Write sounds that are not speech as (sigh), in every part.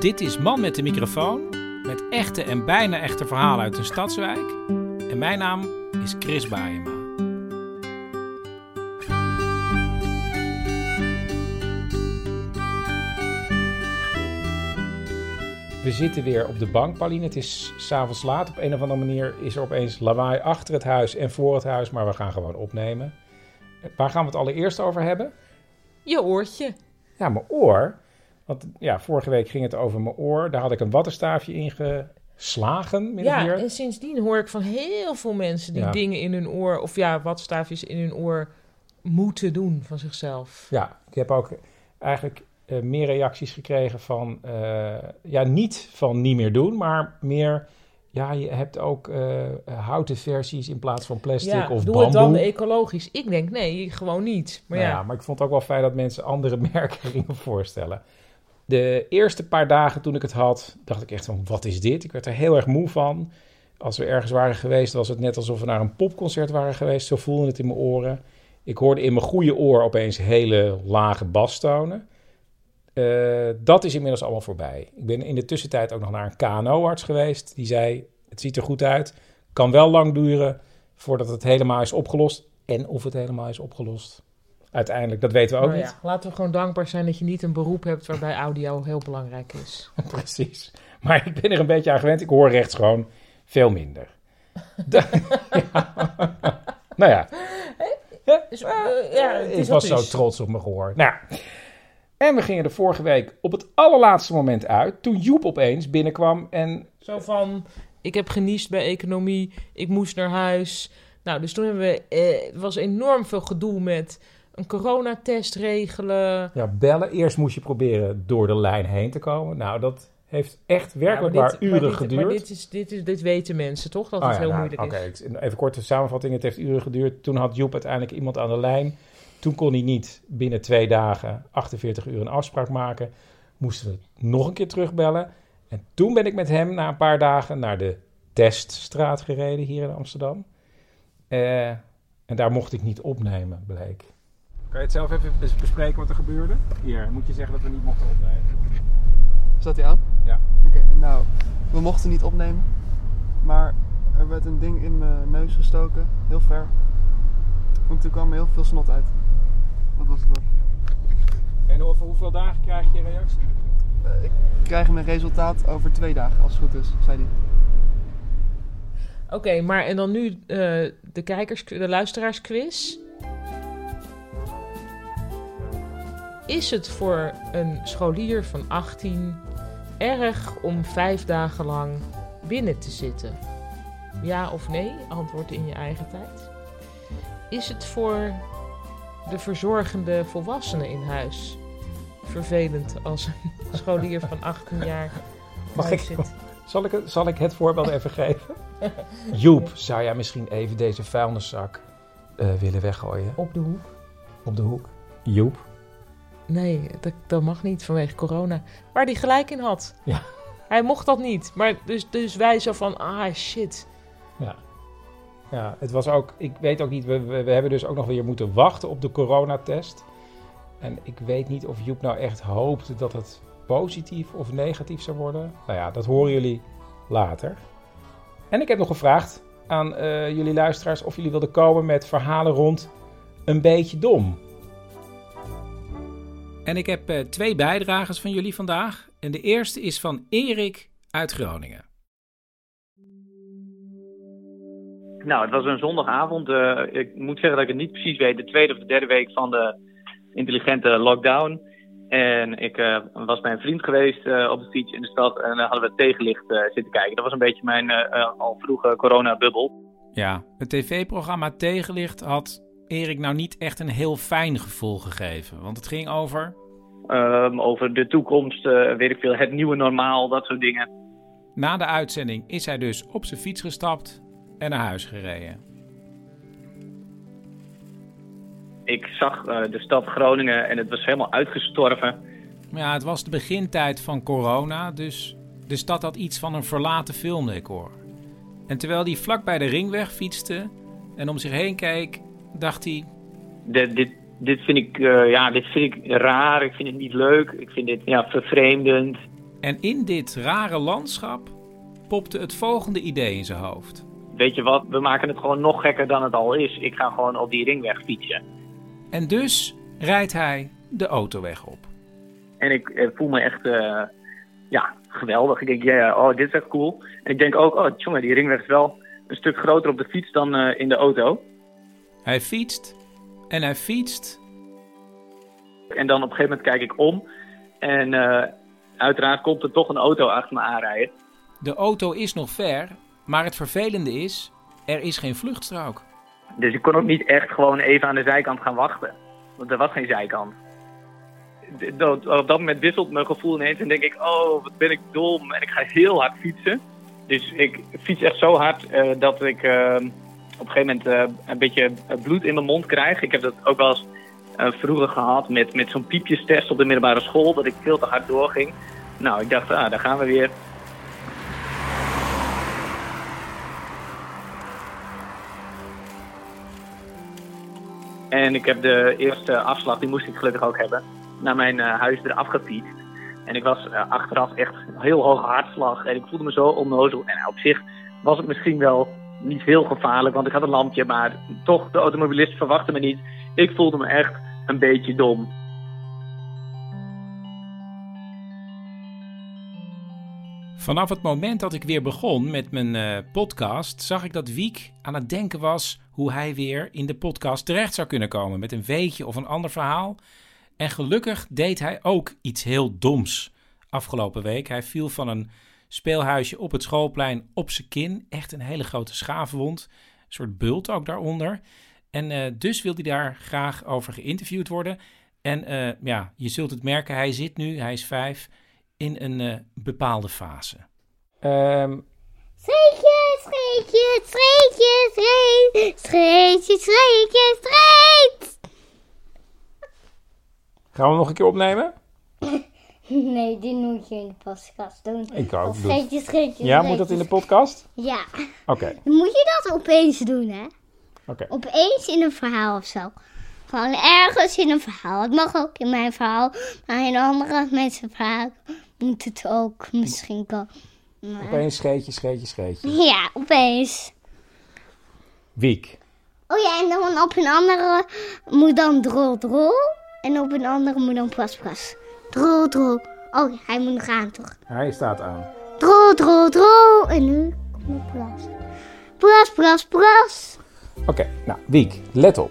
Dit is Man met de microfoon, met echte en bijna echte verhalen uit een stadswijk. En mijn naam is Chris Baayema. We zitten weer op de bank, Pauline. Het is s'avonds laat. Op een of andere manier is er opeens lawaai achter het huis en voor het huis, maar we gaan gewoon opnemen. Waar gaan we het allereerst over hebben? Je oortje. Ja, mijn oor. Want ja, vorige week ging het over mijn oor. Daar had ik een wattenstaafje in geslagen, Ja, meer. en sindsdien hoor ik van heel veel mensen die Ja. dingen in hun oor, of ja, watstaafjes in hun oor moeten doen van zichzelf. Ja, ik heb ook eigenlijk eh, meer reacties gekregen van... eh, ja, niet van niet meer doen, maar meer... Ja, je hebt ook eh, houten versies in plaats van plastic Ja, of doe bamboe. het dan ecologisch. Ik denk nee, gewoon niet. Maar Nou ja, ja, maar ik vond het ook wel fijn dat mensen andere (laughs) merken gingen voorstellen. De eerste paar dagen toen ik het had, dacht ik echt van, wat is dit? Ik werd er heel erg moe van. Als we ergens waren geweest, was het net alsof we naar een popconcert waren geweest. Zo voelde het in mijn oren. Ik hoorde in mijn goede oor opeens hele lage bastonen. Eh, dat is inmiddels allemaal voorbij. Ik ben in de tussentijd ook nog naar een KNO-arts geweest. Die zei, het ziet er goed uit. Kan wel lang duren voordat het helemaal is opgelost. En of het helemaal is opgelost. Uiteindelijk, dat weten we ook niet. laten we gewoon dankbaar zijn dat je niet een beroep hebt waarbij audio heel belangrijk is. (laughs) Precies. Maar ik ben er een beetje aan gewend. Ik hoor rechts gewoon veel minder. Da- (laughs) Ja. Nou ja, Dus, eh, ja, het is ik was zo trots op mijn gehoor. Nou, en we gingen er vorige week op het allerlaatste moment uit. Toen Joep opeens binnenkwam en... Zo van, ik heb geniest bij economie, ik moest naar huis. Nou, dus toen hebben we, eh, het was enorm veel gedoe met een coronatest regelen. Ja, bellen. Eerst moest je proberen door de lijn heen te komen. Nou, dat heeft echt werkelijk Ja, maar waar uren maar dit, geduurd. Maar dit, is, dit, is, dit weten mensen toch, dat Oh het ja, heel nou, moeilijk Oké, is. ik- even korte samenvatting. Het heeft uren geduurd. Toen had Joep uiteindelijk iemand aan de lijn. Toen kon hij niet binnen twee dagen 48 uur een afspraak maken. Moesten we nog een keer terugbellen. En toen ben ik met hem na een paar dagen naar de Teststraat gereden hier in Amsterdam. Eh, en daar mocht ik niet opnemen, bleek. Kan je het zelf even bes- bespreken wat er gebeurde? Hier, moet je zeggen dat we niet mochten opnemen. Staat hij aan? Ja. Oké, nou, we mochten niet opnemen. Maar er werd een ding in mijn neus gestoken, heel ver. En toen kwam er heel veel snot uit. Dat was het dan. En over hoeveel dagen krijg je reactie? Eh, Ik krijg een resultaat over twee dagen, als het goed is, zei hij. Oké, maar en dan nu eh, de kijkers, de luisteraarsquiz. Is het voor een scholier van 18 erg om vijf dagen lang binnen te zitten? Ja of nee? Antwoord in je eigen tijd. Is het voor de verzorgende volwassenen in huis vervelend als een (laughs) scholier van 18 jaar Mag ik- zit? Zal ik, het, zal ik het voorbeeld even geven? (laughs) Joep, zou jij misschien even deze vuilniszak eh, willen weggooien Op de hoek? op de hoek? Joep. Nee, dat, dat mag niet vanwege corona. Waar hij gelijk in had. Ja. Hij mocht dat niet. Maar dus, dus wij zo van, ah shit. Ja. Ja, het was ook, ik weet ook niet, we, we, we hebben dus ook nog weer moeten wachten op de coronatest. En ik weet niet of Joep nou echt hoopte dat het positief of negatief zou worden. Nou ja, dat horen jullie later. En ik heb nog gevraagd aan eh, jullie luisteraars of jullie wilden komen met verhalen rond een beetje dom. En ik heb eh, twee bijdragers van jullie vandaag. En de eerste is van Erik uit Groningen. Nou, het was een zondagavond. eh, ik moet zeggen dat ik het niet precies weet. De tweede of de derde week van de intelligente lockdown. En ik eh, was bij een vriend geweest op de fiets in de stad en dan hadden we tegenlicht zitten kijken. Dat was een beetje mijn al vroege coronabubbel. Ja, het tv-programma Tegenlicht had Erik nou niet echt een heel fijn gevoel gegeven. Want het ging over... Ehm, over de toekomst, eh, weet ik veel, het nieuwe normaal, dat soort dingen. Na de uitzending is hij dus op zijn fiets gestapt en naar huis gereden. Ik zag eh, de stad Groningen en het was helemaal uitgestorven. Ja, het was de begintijd van corona, dus de stad had iets van een verlaten filmdecor. En terwijl hij vlak bij de ringweg fietste en om zich heen keek, dacht hij... Dit, dit, dit, vind ik, eh, ja, dit vind ik raar, ik vind het niet leuk, ik vind dit ja, vervreemdend. En in dit rare landschap popte het volgende idee in zijn hoofd. Weet je wat, we maken het gewoon nog gekker dan het al is. Ik ga gewoon op die ringweg fietsen. En dus rijdt hij de autoweg op. En ik eh, voel me echt eh, ja, geweldig. Ik denk, ja, oh, dit is echt cool. En ik denk ook, oh, jongen, die ringweg is wel een stuk groter op de fiets dan in de auto. Hij fietst en hij fietst. En dan op een gegeven moment kijk ik om. En eh, uiteraard komt er toch een auto achter me aanrijden. De auto is nog ver, maar het vervelende is, er is geen vluchtstrook. Dus ik kon ook niet echt gewoon even aan de zijkant gaan wachten. Want er was geen zijkant. Dat- Op dat moment wisselt mijn gevoel ineens en denk ik, oh, wat ben ik dom. En ik ga heel hard fietsen. Dus ik fiets echt zo hard eh, dat ik eh, op een gegeven moment eh, een beetje eh, bloed in mijn mond krijg. Ik heb dat ook wel eens eh, vroeger gehad met, met zo'n piepjestest op de middelbare school, dat ik veel te hard doorging. Nou, ik dacht, ah, daar gaan we weer. En ik heb de eerste afslag, die moest ik gelukkig ook hebben, naar mijn huis eraf gefietst. En ik was achteraf echt heel hoge hartslag en ik voelde me zo onnozel. En op zich was het misschien wel niet heel gevaarlijk, want ik had een lampje, maar toch, de automobilist verwachtte me niet. Ik voelde me echt een beetje dom. Vanaf het moment dat ik weer begon met mijn eh, podcast, zag ik dat Wiek aan het denken was hoe hij weer in de podcast terecht zou kunnen komen met een weetje of een ander verhaal. En gelukkig deed hij ook iets heel doms afgelopen week. Hij viel van een speelhuisje op het schoolplein op zijn kin. Echt een hele grote schaafwond. Een soort bult ook daaronder. En eh, dus wil hij daar graag over geïnterviewd worden. En eh, ja, je zult het merken, hij zit nu, hij is vijf, in een eh, bepaalde fase. Ehm, Streetje, streetje, streetje, streetje, streetje, streetje, street. gaan we nog een keer opnemen? (laughs) (laughs) Nee, die moet je in de podcast doen. Ik ook. Of streetje, Ja, moet dat in de podcast? Ja, Oké, (laughs) moet je dat opeens doen, hè? oké. Opeens in een verhaal of zo. Gewoon ergens in een verhaal. Het mag ook in mijn verhaal, maar in andere mensen verhaal moet het ook misschien komen. Maar- Opeens scheetje, scheetje, scheetje. (laughs) Ja, opeens. Wiek. Oh ja, en dan op een andere moet dan drol drol. En op een andere moet dan plas plas. Drol drol. Oh, hij moet nog aan toch? Hij staat aan. Drol drol drol. En nu komt plas. Plas plas plas. Oké, nou, Wiek, let op.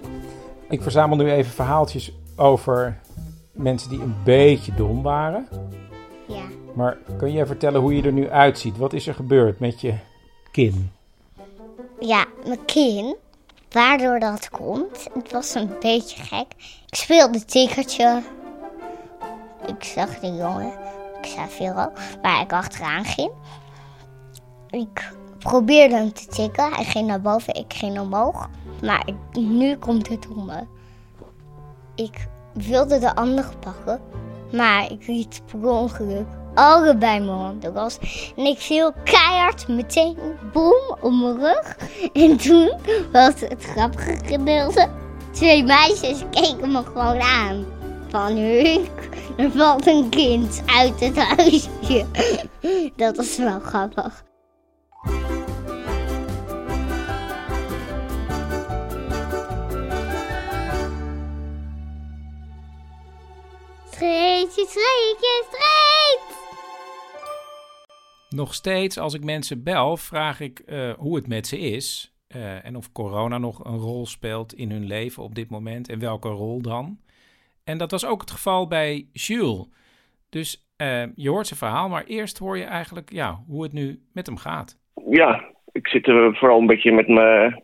Ik verzamel nu even verhaaltjes over mensen die een beetje dom waren. Ja. Maar kun jij vertellen hoe je er nu uitziet? Wat is er gebeurd met je kin? Ja, mijn kin. Waardoor dat komt. Het was een beetje gek. Ik speelde tikkertje. Ik zag de jongen. Ik zei veel waar ik achteraan ging. Ik probeerde hem te tikken. Hij ging naar boven, ik ging omhoog. Maar nu komt het om me. Ik wilde de andere pakken. Maar ik liet per ongeluk allebei mijn handen. En ik viel keihard meteen boem op mijn rug. En toen was het grappige gedeelte. Twee meisjes keken me gewoon aan. Van er valt een kind uit het huisje. Dat was wel grappig. Streetje, streetje, street! Nog steeds, als ik mensen bel, vraag ik eh, hoe het met ze is. eh, en of corona nog een rol speelt in hun leven op dit moment en welke rol dan. En dat was ook het geval bij Jules. Dus uh, je hoort zijn verhaal, maar eerst hoor je eigenlijk ja, hoe het nu met hem gaat. Ja, ik zit er vooral een beetje met mijn,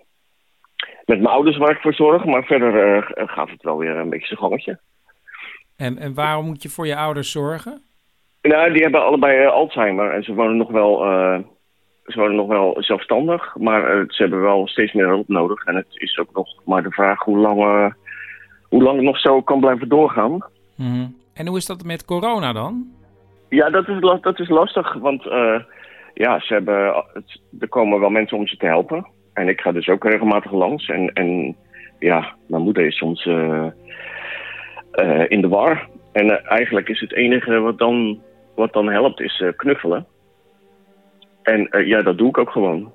met mijn ouders waar ik voor zorg. Maar verder uh, gaat het wel weer een beetje zijn gangetje. En, en waarom moet je voor je ouders zorgen? Nou, die hebben allebei uh, Alzheimer en ze wonen nog wel, uh, ze wonen nog wel zelfstandig. Maar ze hebben wel steeds meer hulp nodig. En het is ook nog maar de vraag hoe lang, hoe lang het nog zo kan blijven doorgaan. Mm -hmm. En hoe is dat met corona dan? Ja, dat is, dat is lastig. Want ja, ze hebben, er komen wel mensen om ze te helpen. En ik ga dus ook regelmatig langs. En, en ja, mijn moeder is soms in de war. En eigenlijk is het enige wat dan wat dan helpt is knuffelen. En ja, dat doe ik ook gewoon.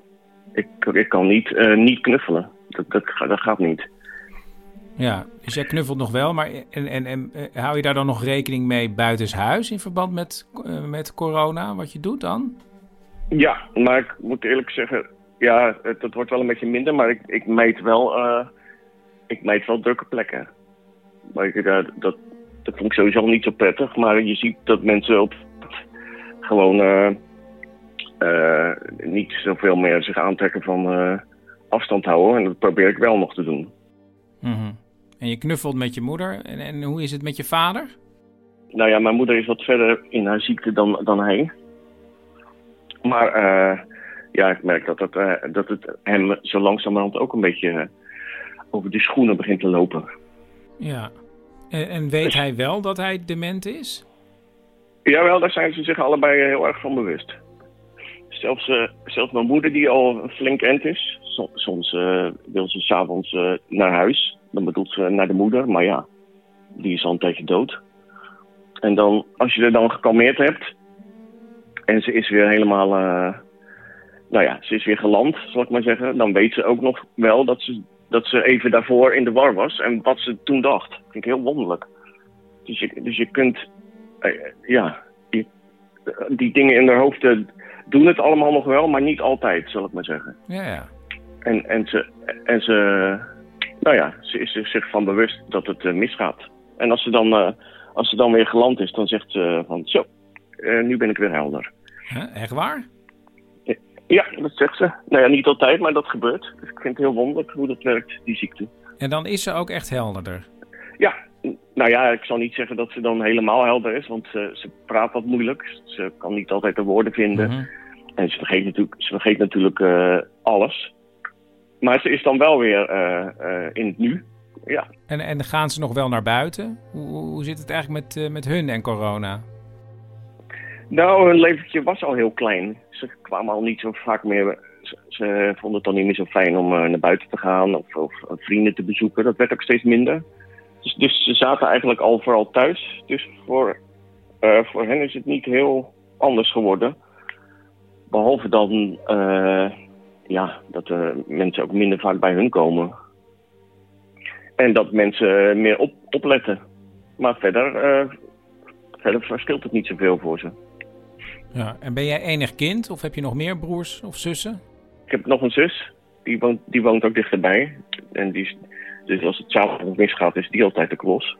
Ik, ik kan niet, niet knuffelen. Dat, dat, dat gaat niet. Ja, dus jij knuffelt nog wel, maar en, en, en hou je daar dan nog rekening mee buitenshuis in verband met, met corona, wat je doet dan? Ja, maar ik moet eerlijk zeggen, ja, het, het wordt wel een beetje minder, maar ik, ik meet wel, ik meet wel drukke plekken. Maar ik, dat, dat, dat vond ik sowieso niet zo prettig, maar je ziet dat mensen op gewoon uh, uh, niet zoveel meer zich aantrekken van afstand houden. En dat probeer ik wel nog te doen. Mm -hmm. En je knuffelt met je moeder. En, en, hoe is het met je vader? Nou ja, mijn moeder is wat verder in haar ziekte dan, dan hij. Maar ja, ik merk dat het, dat het hem zo langzamerhand ook een beetje over de schoenen begint te lopen. Ja. En, en weet hij wel dat hij dement is? Jawel, daar zijn ze zich allebei heel erg van bewust. Zelfs, uh, zelfs mijn moeder, die al een flink end is. Soms uh, wil ze s'avonds uh, naar huis. Dan bedoelt ze naar de moeder. Maar ja, die is al een tijdje dood. En dan, als je er dan gekalmeerd hebt... en ze is weer helemaal... nou ja, ze is weer geland, zal ik maar zeggen. Dan weet ze ook nog wel dat ze, dat ze even daarvoor in de war was. En wat ze toen dacht. Dat vind ik heel wonderlijk. Dus je, dus je kunt ja, die, die, dingen in haar hoofd doen het allemaal nog wel, maar niet altijd, zal ik maar zeggen. Ja, ja. En, en, ze, en ze, nou ja, ze is er zich van bewust dat het uh, misgaat. En als ze, dan, uh, als ze dan weer geland is, dan zegt ze van zo, nu ben ik weer helder. Huh? Echt waar? Ja, dat zegt ze. Nou ja, niet altijd, maar dat gebeurt. Dus ik vind het heel wonderlijk hoe dat werkt, die ziekte. En dan is ze ook echt helderder? Ja, nou ja, ik zal niet zeggen dat ze dan helemaal helder is, want ze, ze praat wat moeilijk. Ze kan niet altijd de woorden vinden. Mhm. En ze vergeet natuurlijk, ze vergeet natuurlijk uh, alles. Maar ze is dan wel weer uh, uh, in het nu. Ja. En, en gaan ze nog wel naar buiten? Hoe, hoe zit het eigenlijk met, met hun en corona? Nou, hun leventje was al heel klein. Ze kwamen al niet zo vaak meer. Ze, ze vonden het dan niet meer zo fijn om naar buiten te gaan of, of vrienden te bezoeken. Dat werd ook steeds minder. Dus, dus ze zaten eigenlijk al vooral thuis. Dus voor, uh, voor hen is het niet heel anders geworden. Behalve dan uh, ja, dat uh, mensen ook minder vaak bij hun komen. En dat mensen meer op, opletten. Maar verder, verder verschilt het niet zoveel voor ze. Ja, en ben jij enig kind of heb je nog meer broers of zussen? Ik heb nog een zus. Die woont, die woont ook dichterbij. En die is, dus als het s'avonds misgaat, is die altijd de klos.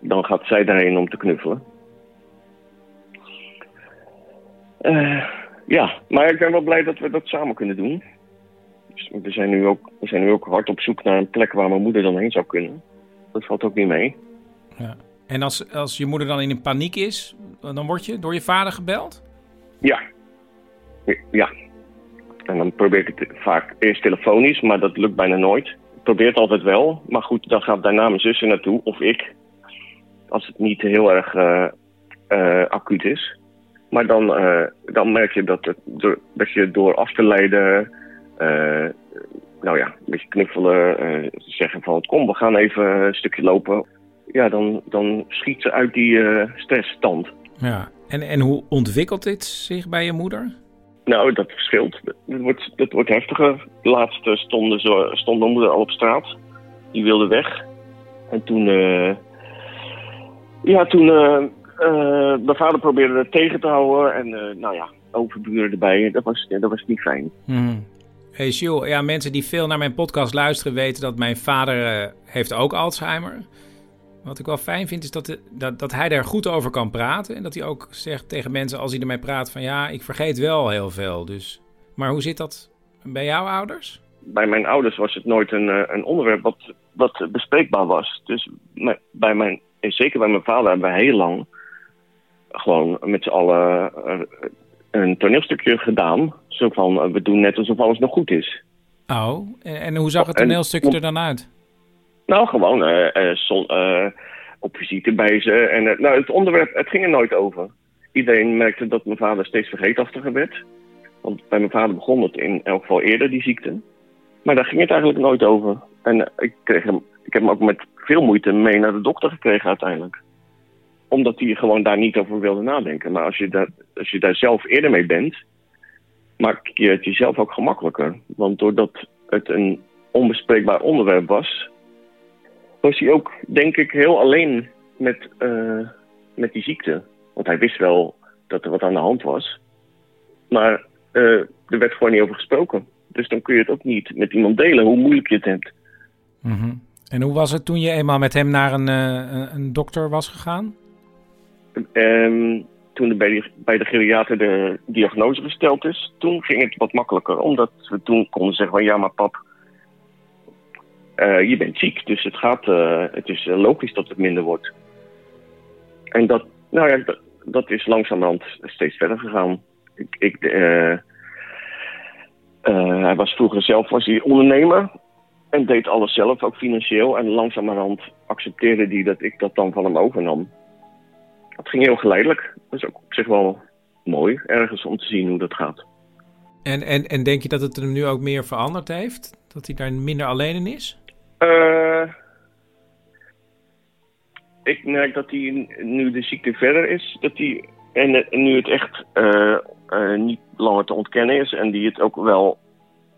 Dan gaat zij daarheen om te knuffelen. Uh, ja, maar ik ben wel blij dat we dat samen kunnen doen. Dus we, zijn nu ook, we zijn nu ook hard op zoek naar een plek waar mijn moeder dan heen zou kunnen. Dat valt ook niet mee. Ja. En als, als je moeder dan in een paniek is, dan word je door je vader gebeld? Ja. Ja. En dan probeer ik het vaak eerst telefonisch, maar dat lukt bijna nooit probeer het altijd wel. Maar goed, dan gaat daarna mijn zussen naartoe, of ik. Als het niet heel erg uh, uh, acuut is. Maar dan, uh, dan merk je dat, het, dat je door af te leiden, nou ja, een beetje knuffelen, zeggen van kom, we gaan even een stukje lopen. Ja, dan, dan schiet ze uit die stressstand. Ja, en, en hoe ontwikkelt dit zich bij je moeder? Nou, dat verschilt. Dat wordt, dat wordt heftiger. De laatste stonden, zo, stonden moeder al op straat. Die wilde weg. En toen... Uh, ja, toen... Uh, uh, mijn vader probeerde het tegen te houden. En nou ja, overburen erbij. Dat was, dat was niet fijn. Hmm. Hey Jules, ja, mensen die veel naar mijn podcast luisteren weten dat mijn vader heeft ook Alzheimer. Wat ik wel fijn vind is dat, de, dat, dat hij daar goed over kan praten. En dat hij ook zegt tegen mensen als hij ermee praat van ja, ik vergeet wel heel veel. Dus. Maar hoe zit dat bij jouw ouders? Bij mijn ouders was het nooit een, eh, een onderwerp wat, wat bespreekbaar was. Dus bij mijn, zeker bij mijn vader hebben we heel lang gewoon met z'n allen eh, een toneelstukje gedaan. Zo van, eh, we doen net alsof alles nog goed is. Oh, en, hoe zag het En- toneelstuk er dan uit? Nou, gewoon eh, zon- op visite bij ze. En, nou, het onderwerp, het ging er nooit over. Iedereen merkte dat mijn vader steeds vergeetachtiger werd. Want bij mijn vader begon het in elk geval eerder, die ziekte. Maar daar ging het eigenlijk nooit over. En ik, kreeg hem, ik heb hem ook met veel moeite mee naar de dokter gekregen uiteindelijk. Omdat hij gewoon daar niet over wilde nadenken. Maar als je, daar, als je zelf eerder mee bent, maak je het jezelf ook gemakkelijker. Want doordat het een onbespreekbaar onderwerp was, was hij ook, denk ik, heel alleen met, eh, met die ziekte. Want hij wist wel dat er wat aan de hand was. Maar eh, er werd gewoon niet over gesproken. Dus dan kun je het ook niet met iemand delen hoe moeilijk je het hebt. Mhm. En hoe was het toen je eenmaal met hem naar een, eh, een dokter was gegaan? Ehm, toen bij, de geriater de diagnose gesteld is, toen ging het wat makkelijker. Omdat we toen konden zeggen van ja, maar pap, eh, je bent ziek. Dus het, gaat, eh, het is eh, logisch dat het minder wordt. En dat, nou ja, dat, dat is langzamerhand steeds verder gegaan. Ik, ik, hij was vroeger zelf was hij ondernemer en deed alles zelf, ook financieel. En langzamerhand accepteerde hij dat ik dat dan van hem overnam. Het ging heel geleidelijk. Dat is ook op zich wel mooi, ergens om te zien hoe dat gaat. En, en, en denk je dat het hem nu ook meer veranderd heeft? Dat hij daar minder alleen in is? Eh, ik merk dat hij nu de ziekte verder is, dat hij, en, nu het echt eh, eh, niet langer te ontkennen is en die het ook wel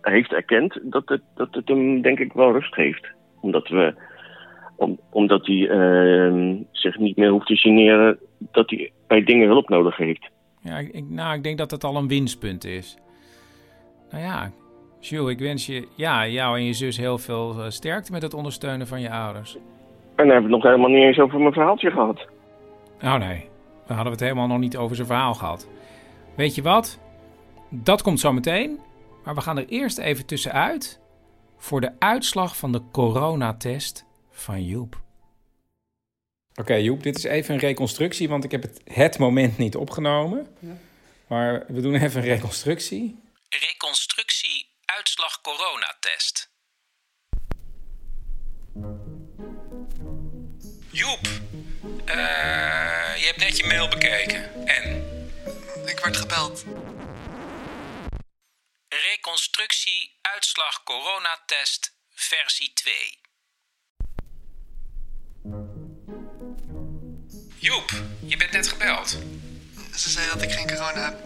heeft erkend, dat het, dat het hem denk ik wel rust geeft. Omdat, we, om, omdat hij eh, zich niet meer hoeft te generen dat hij bij dingen hulp nodig heeft. Ja, ik, nou, ik denk dat het al een winstpunt is. Nou ja, Jules, ik wens je, ja, jou en je zus heel veel eh, sterkte met het ondersteunen van je ouders. En dan hebben we het nog helemaal niet eens over mijn verhaaltje gehad. Oh nee, we hadden het helemaal nog niet over zijn verhaal gehad. Weet je wat? Dat komt zo meteen. Maar we gaan er eerst even tussenuit voor de uitslag van de coronatest van Joep. Oké Joep, dit is even een reconstructie, want ik heb het, het moment niet opgenomen. Maar we doen even een reconstructie. Reconstructie uitslag coronatest. Joep, eh, je hebt net je mail bekeken. En? Ik werd gebeld. Reconstructie uitslag coronatest versie 2. Joep, je bent net gebeld. Ze zei dat ik geen corona heb.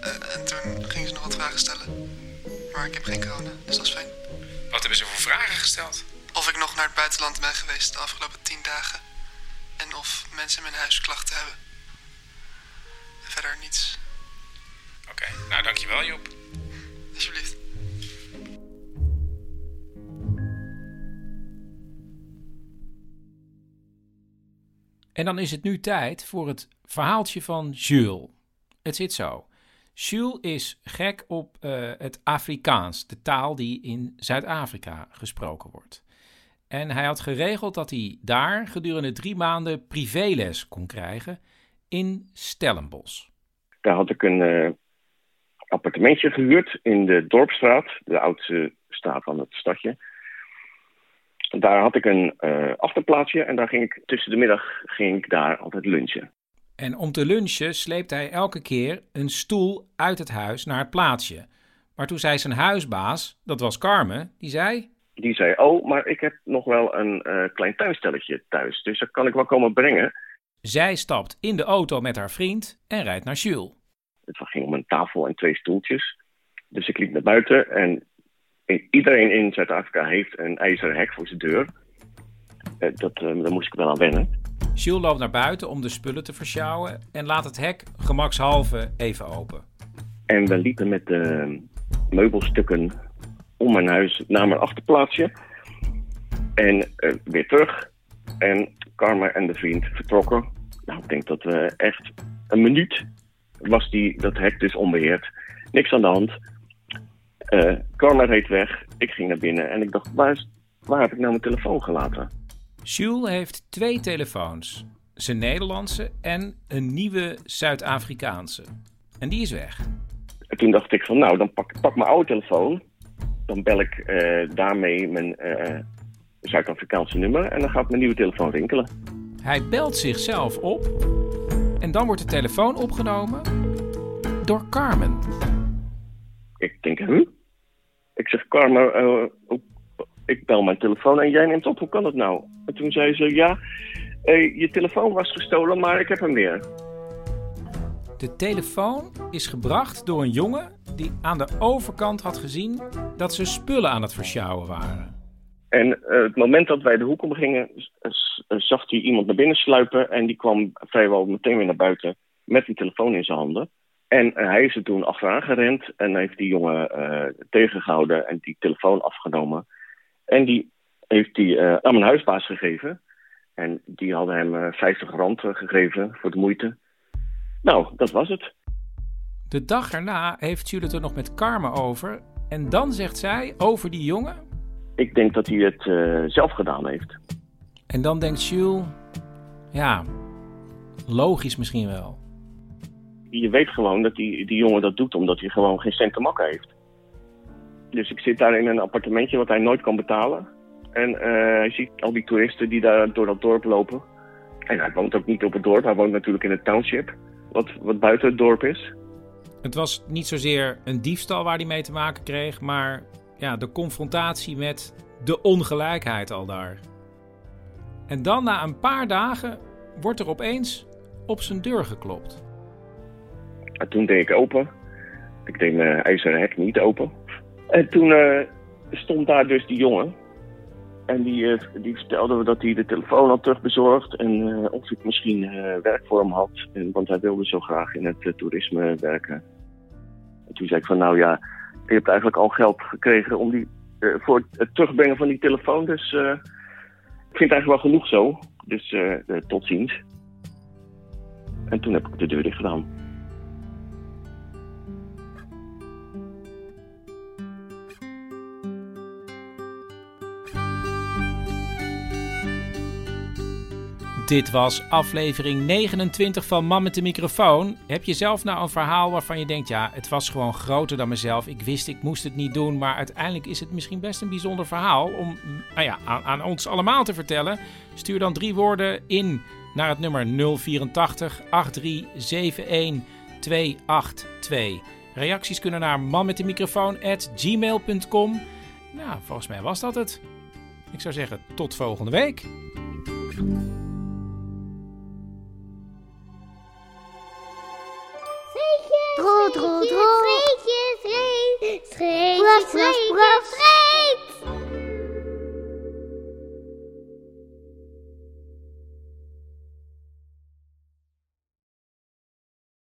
Eh, en toen ging ze nog wat vragen stellen. Maar ik heb geen corona, dus dat is fijn. Wat hebben ze voor vragen gesteld? Of ik nog naar het buitenland ben geweest de afgelopen tien dagen. En of mensen in mijn huis klachten hebben. En verder niets, Oké, nou dankjewel Joep. alsjeblieft. En dan is het nu tijd voor het verhaaltje van Jules. Het zit zo. Jules is gek op eh, het Afrikaans, de taal die in Zuid-Afrika gesproken wordt. En hij had geregeld dat hij daar gedurende drie maanden privéles kon krijgen in Stellenbosch. Daar had ik een eh, appartementje gehuurd in de Dorpstraat, de oudste straat van het stadje. Daar had ik een eh, achterplaatsje en daar ging ik tussen de middag ging ik daar altijd lunchen. En om te lunchen sleept hij elke keer een stoel uit het huis naar het plaatsje. Maar toen zei zijn huisbaas, dat was Carmen, die zei... Die zei, oh, maar ik heb nog wel een eh, klein tuinstelletje thuis, dus dat kan ik wel komen brengen. Zij stapt in de auto met haar vriend en rijdt naar Jules. Het ging om een tafel en twee stoeltjes. Dus ik liep naar buiten en iedereen in Zuid-Afrika heeft een ijzeren hek voor zijn deur. Eh, dat, eh, daar moest ik wel aan wennen. Jules loopt naar buiten om de spullen te versjouwen en laat het hek gemakshalve even open. En we liepen met de meubelstukken om mijn huis naar mijn achterplaatsje. En eh, weer terug. En Karma en de vriend vertrokken. Nou, ik denk dat we echt een minuut was die, dat hek dus onbeheerd. Niks aan de hand. Uh, Karma reed weg. Ik ging naar binnen en ik dacht, waar, is, waar heb ik nou mijn telefoon gelaten? Jules heeft twee telefoons. Zijn Nederlandse en een nieuwe Zuid-Afrikaanse. En die is weg. En toen dacht ik van, nou, dan pak, pak mijn oude telefoon. Dan bel ik uh, daarmee mijn uh, Zuid-Afrikaanse nummer en dan gaat mijn nieuwe telefoon rinkelen. Hij belt zichzelf op en dan wordt de telefoon opgenomen door Carmen. Ik denk, huh? Ik zeg, Carmen, uh, ik bel mijn telefoon en jij neemt op. Hoe kan dat nou? En toen zei ze, ja, uh, je telefoon was gestolen, maar ik heb hem weer. De telefoon is gebracht door een jongen die aan de overkant had gezien dat ze spullen aan het versjouwen waren. En uh, het moment dat wij de hoek omgingen, zag hij iemand naar binnen sluipen. En die kwam vrijwel meteen weer naar buiten met die telefoon in zijn handen. En uh, hij is er toen achteraan gerend en heeft die jongen uh, tegengehouden en die telefoon afgenomen. En die heeft hij aan mijn huisbaas gegeven. En die hadden hem 50 rand gegeven voor de moeite. Nou, dat was het. De dag erna heeft Judith er nog met Karma over. En dan zegt zij over die jongen ik denk dat hij het zelf gedaan heeft. En dan denkt Jules, ja, logisch misschien wel. Je weet gewoon dat die, die jongen dat doet omdat hij gewoon geen cent te makken heeft. Dus ik zit daar in een appartementje wat hij nooit kan betalen. En uh, hij ziet al die toeristen die daar door dat dorp lopen. En hij woont ook niet op het dorp, hij woont natuurlijk in het township, wat, wat buiten het dorp is. Het was niet zozeer een diefstal waar hij mee te maken kreeg, maar ja, de confrontatie met de ongelijkheid al daar. En dan na een paar dagen wordt er opeens op zijn deur geklopt. En toen deed ik open. Ik deed ijzeren hek niet open. En toen uh, stond daar dus die jongen. En die, uh, die vertelde dat hij de telefoon had terugbezorgd. En uh, of ik misschien werk voor hem had. En, want hij wilde zo graag in het toerisme werken. En toen zei ik van nou ja, je hebt eigenlijk al geld gekregen om die, voor het terugbrengen van die telefoon. Dus ik vind het eigenlijk wel genoeg zo. Dus tot ziens. En toen heb ik de deur dicht gedaan. Dit was aflevering 29 van Man met de microfoon. Heb je zelf nou een verhaal waarvan je denkt: ja, het was gewoon groter dan mezelf. Ik wist, ik moest het niet doen. Maar uiteindelijk is het misschien best een bijzonder verhaal om nou ja, aan, aan ons allemaal te vertellen. Stuur dan drie woorden in naar het nummer 084 8371 282. Reacties kunnen naar manmetdemicrofoon@gmail.com. Nou, volgens mij was dat het. Ik zou zeggen, tot volgende week. Drol, drol. Streetjes, streetjes, streetjes,